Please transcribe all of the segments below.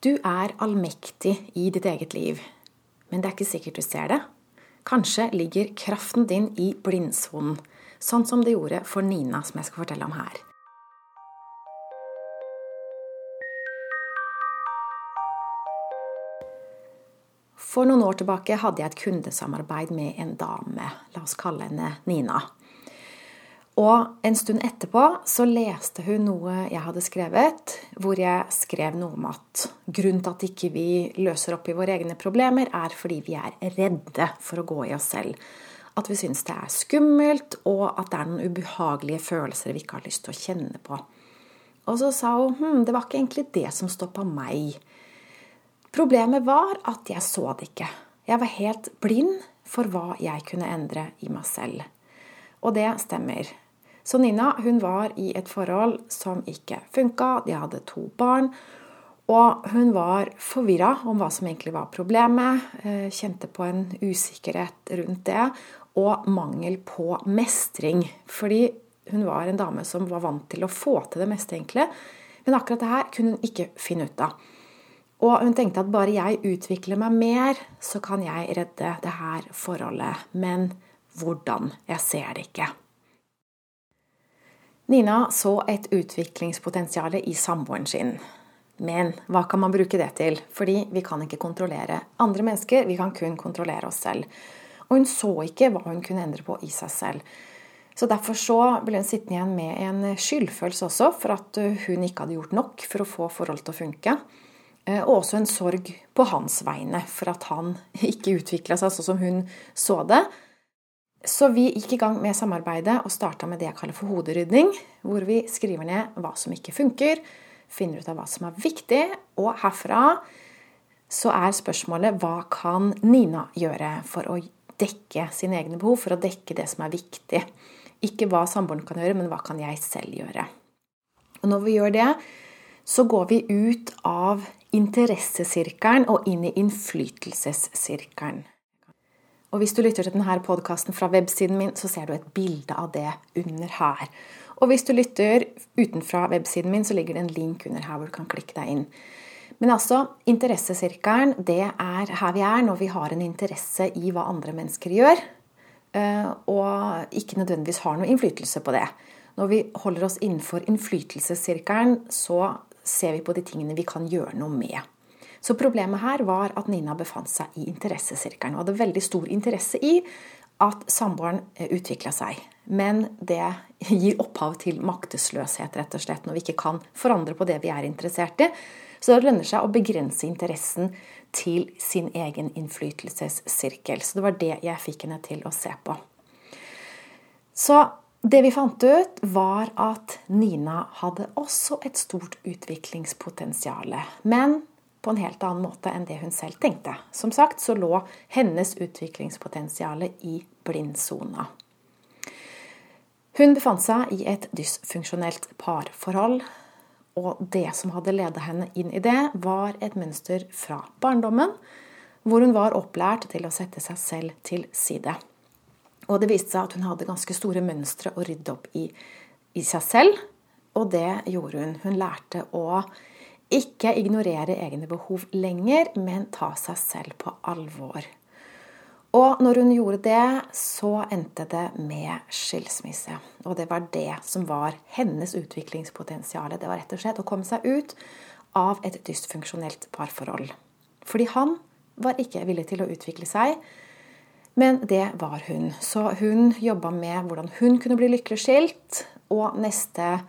Du er allmektig i ditt eget liv, men det er ikke sikkert du ser det. Kanskje ligger kraften din i blindsonen, sånn som det gjorde for Nina, som jeg skal fortelle om her. For noen år tilbake hadde jeg et kundesamarbeid med en dame. La oss kalle henne Nina. Og en stund etterpå så leste hun noe jeg hadde skrevet, hvor jeg skrev noe om at grunnen til at ikke vi løser opp i våre egne problemer, er fordi vi er redde for å gå i oss selv. At vi syns det er skummelt, og at det er noen ubehagelige følelser vi ikke har lyst til å kjenne på. Og så sa hun hm, det var ikke egentlig det som stoppa meg. Problemet var at jeg så det ikke. Jeg var helt blind for hva jeg kunne endre i meg selv. Og det stemmer. Så Nina hun var i et forhold som ikke funka. De hadde to barn. Og hun var forvirra om hva som egentlig var problemet. Eh, kjente på en usikkerhet rundt det. Og mangel på mestring. Fordi hun var en dame som var vant til å få til det meste, egentlig. Men akkurat det her kunne hun ikke finne ut av. Og hun tenkte at bare jeg utvikler meg mer, så kan jeg redde det her forholdet. Men hvordan? Jeg ser det ikke. Nina så et utviklingspotensial i samboeren sin. Men hva kan man bruke det til? Fordi vi kan ikke kontrollere andre mennesker, vi kan kun kontrollere oss selv. Og hun så ikke hva hun kunne endre på i seg selv. Så Derfor så ble hun sittende igjen med en skyldfølelse også for at hun ikke hadde gjort nok for å få forholdet til å funke. Eh, og også en sorg på hans vegne for at han ikke utvikla seg sånn som hun så det. Så vi gikk i gang med samarbeidet og starta med det jeg kaller for hoderydning. Hvor vi skriver ned hva som ikke funker, finner ut av hva som er viktig. Og herfra så er spørsmålet hva kan Nina gjøre for å dekke sine egne behov, for å dekke det som er viktig. Ikke hva samboeren kan gjøre, men hva kan jeg selv gjøre. Og når vi gjør det, så går vi ut av interessesirkelen og inn i innflytelsessirkelen. Og hvis du lytter til denne podkasten fra websiden min, så ser du et bilde av det under her. Og hvis du lytter utenfra websiden min, så ligger det en link under her hvor du kan klikke deg inn. Men altså, interessesirkelen, det er her vi er når vi har en interesse i hva andre mennesker gjør, eh, og ikke nødvendigvis har noe innflytelse på det. Når vi holder oss innenfor innflytelsessirkelen, så ser vi på de tingene vi kan gjøre noe med. Så problemet her var at Nina befant seg i interessesirkelen og hadde veldig stor interesse i at samboeren eh, utvikla seg. Men det gir opphav til maktesløshet, rett og slett, når vi ikke kan forandre på det vi er interessert i. Så det lønner seg å begrense interessen til sin egen innflytelsessirkel. Så det var det jeg fikk henne til å se på. Så det vi fant ut, var at Nina hadde også et stort utviklingspotensial. Men på en helt annen måte enn det hun selv tenkte. Som sagt så lå hennes utviklingspotensial i blindsona. Hun befant seg i et dysfunksjonelt parforhold, og det som hadde ledet henne inn i det, var et mønster fra barndommen, hvor hun var opplært til å sette seg selv til side. Og det viste seg at hun hadde ganske store mønstre å rydde opp i, i seg selv, og det gjorde hun. Hun lærte å ikke ignorere egne behov lenger, men ta seg selv på alvor. Og når hun gjorde det, så endte det med skilsmisse. Og det var det som var hennes utviklingspotensial. Det var rett og slett å komme seg ut av et dysfunksjonelt parforhold. Fordi han var ikke villig til å utvikle seg, men det var hun. Så hun jobba med hvordan hun kunne bli lykkelig skilt, og neste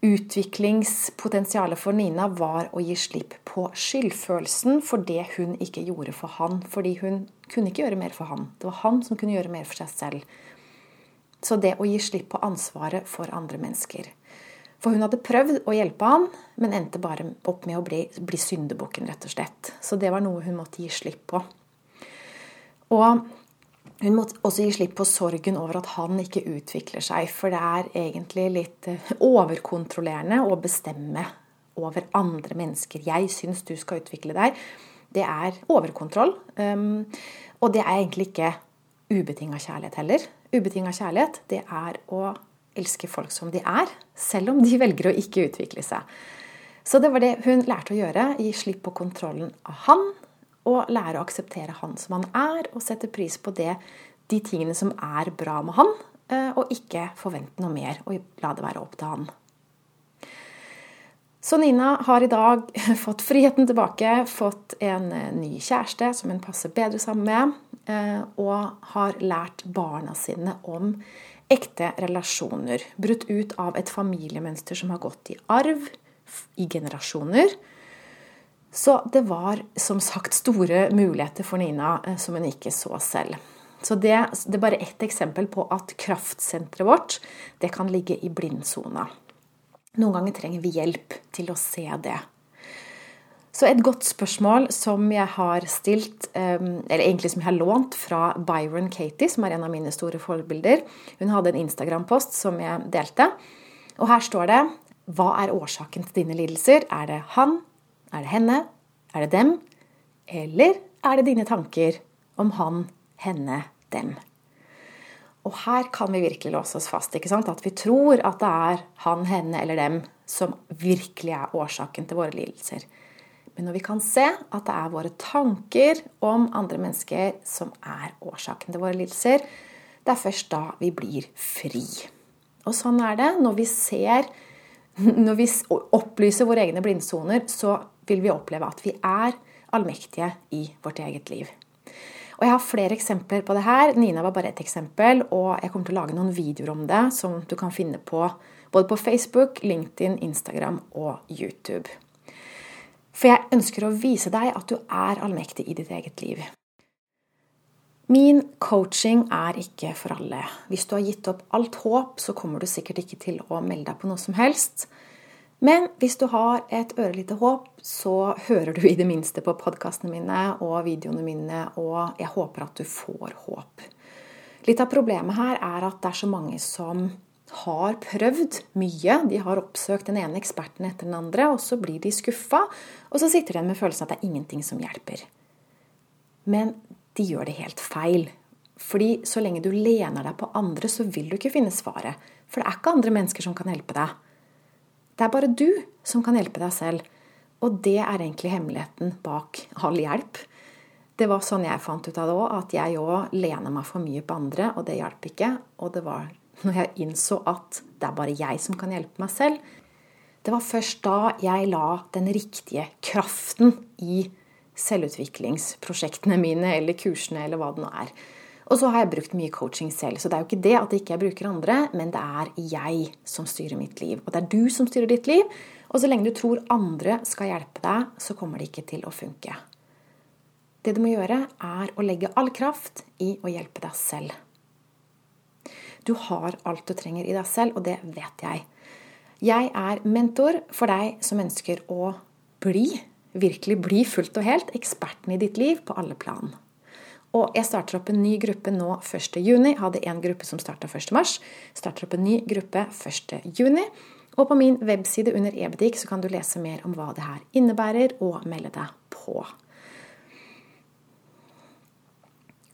Utviklingspotensialet for Nina var å gi slipp på skyldfølelsen for det hun ikke gjorde for han. Fordi hun kunne ikke gjøre mer for han. Det var han som kunne gjøre mer for seg selv. Så det å gi slipp på ansvaret for andre mennesker. For hun hadde prøvd å hjelpe han, men endte bare opp med å bli, bli syndebukken, rett og slett. Så det var noe hun måtte gi slipp på. Og hun må også gi slipp på sorgen over at han ikke utvikler seg. For det er egentlig litt eh, overkontrollerende å bestemme over andre mennesker. 'Jeg syns du skal utvikle deg.' Det er overkontroll. Um, og det er egentlig ikke ubetinga kjærlighet heller. Ubetinga kjærlighet, det er å elske folk som de er, selv om de velger å ikke utvikle seg. Så det var det hun lærte å gjøre. Gi slipp på kontrollen av han, og lære å akseptere han som han er, og sette pris på det, de tingene som er bra med han, eh, og ikke forvente noe mer, og la det være opp til han. Så Nina har i dag fått friheten tilbake, fått en eh, ny kjæreste som hun passer bedre sammen med, eh, og har lært barna sine om ekte relasjoner. Brutt ut av et familiemønster som har gått i arv i generasjoner. Så det var som sagt store muligheter for Nina eh, som hun ikke så selv. Så det, det er bare ett eksempel på at kraftsenteret vårt det kan ligge i blindsona. Noen ganger trenger vi hjelp til å se det. Så et godt spørsmål som jeg har stilt, ehm, eller egentlig som jeg har lånt fra Byron Katie, som er en av mine store forbilder. Hun hadde en Instagram-post som jeg delte. Og her står det Hva er årsaken til dine lidelser? Er det han? Er det henne? Er det dem? Eller er det dine tanker om han, henne, dem? Og her kan vi virkelig låse oss fast. ikke sant? At vi tror at det er han, henne eller dem som virkelig er årsaken til våre lidelser. Men når vi kan se at det er våre tanker om andre mennesker som er årsaken til våre lidelser, det er først da vi blir fri. Og sånn er det. Når vi ser Når vi opplyser våre egne blindsoner, så vil vi oppleve at vi er allmektige i vårt eget liv. Og Jeg har flere eksempler på det her. Nina var bare ett eksempel. Og jeg kommer til å lage noen videoer om det som du kan finne på både på Facebook, LinkedIn, Instagram og YouTube. For jeg ønsker å vise deg at du er allmektig i ditt eget liv. Min coaching er ikke for alle. Hvis du har gitt opp alt håp, så kommer du sikkert ikke til å melde deg på noe som helst. Men hvis du har et ørlite håp, så hører du i det minste på podkastene mine og videoene mine, og jeg håper at du får håp. Litt av problemet her er at det er så mange som har prøvd mye. De har oppsøkt den ene eksperten etter den andre, og så blir de skuffa. Og så sitter de med følelsen at det er ingenting som hjelper. Men de gjør det helt feil. Fordi så lenge du lener deg på andre, så vil du ikke finne svaret. For det er ikke andre mennesker som kan hjelpe deg. Det er bare du som kan hjelpe deg selv. Og det er egentlig hemmeligheten bak all hjelp. Det var sånn jeg fant ut av det òg, at jeg òg lener meg for mye på andre, og det hjalp ikke. Og det var når jeg innså at det er bare jeg som kan hjelpe meg selv, det var først da jeg la den riktige kraften i selvutviklingsprosjektene mine eller kursene eller hva det nå er. Og så har jeg brukt mye coaching selv, så det er jo ikke det at jeg ikke bruker andre, men det er jeg som styrer mitt liv. Og det er du som styrer ditt liv. Og så lenge du tror andre skal hjelpe deg, så kommer det ikke til å funke. Det du må gjøre, er å legge all kraft i å hjelpe deg selv. Du har alt du trenger i deg selv, og det vet jeg. Jeg er mentor for deg som ønsker å bli, virkelig bli fullt og helt, eksperten i ditt liv på alle plan. Og jeg starter opp en ny gruppe nå 1.6. Hadde en gruppe som starta 1.3. Starter opp en ny gruppe 1.6. Og på min webside under ebutikk så kan du lese mer om hva det her innebærer, og melde deg på.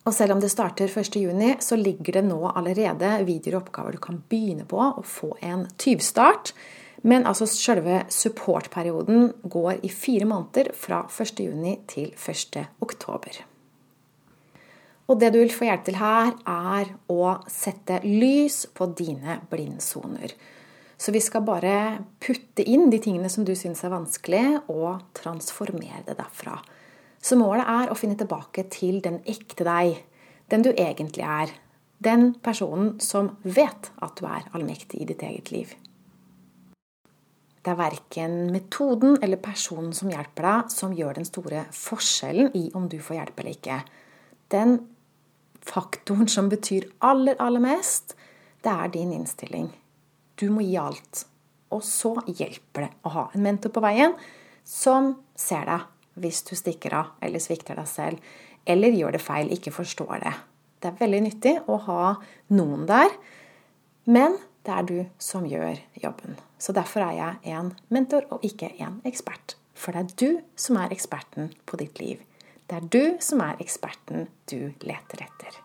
Og selv om det starter 1.6, så ligger det nå allerede videoer og oppgaver du kan begynne på og få en tyvstart. Men altså selve supportperioden går i fire måneder fra 1.6 til 1.10. Og det du vil få hjelp til her, er å sette lys på dine blindsoner. Så vi skal bare putte inn de tingene som du syns er vanskelig, og transformere det derfra. Så målet er å finne tilbake til den ekte deg, den du egentlig er. Den personen som vet at du er allmektig i ditt eget liv. Det er verken metoden eller personen som hjelper deg, som gjør den store forskjellen i om du får hjelp eller ikke. Den faktoren som betyr aller, aller mest, det er din innstilling. Du må gi alt. Og så hjelper det å ha en mentor på veien som ser deg hvis du stikker av eller svikter deg selv, eller gjør det feil, ikke forstår det. Det er veldig nyttig å ha noen der, men det er du som gjør jobben. Så derfor er jeg en mentor og ikke en ekspert. For det er du som er eksperten på ditt liv. Det er du som er eksperten du leter etter.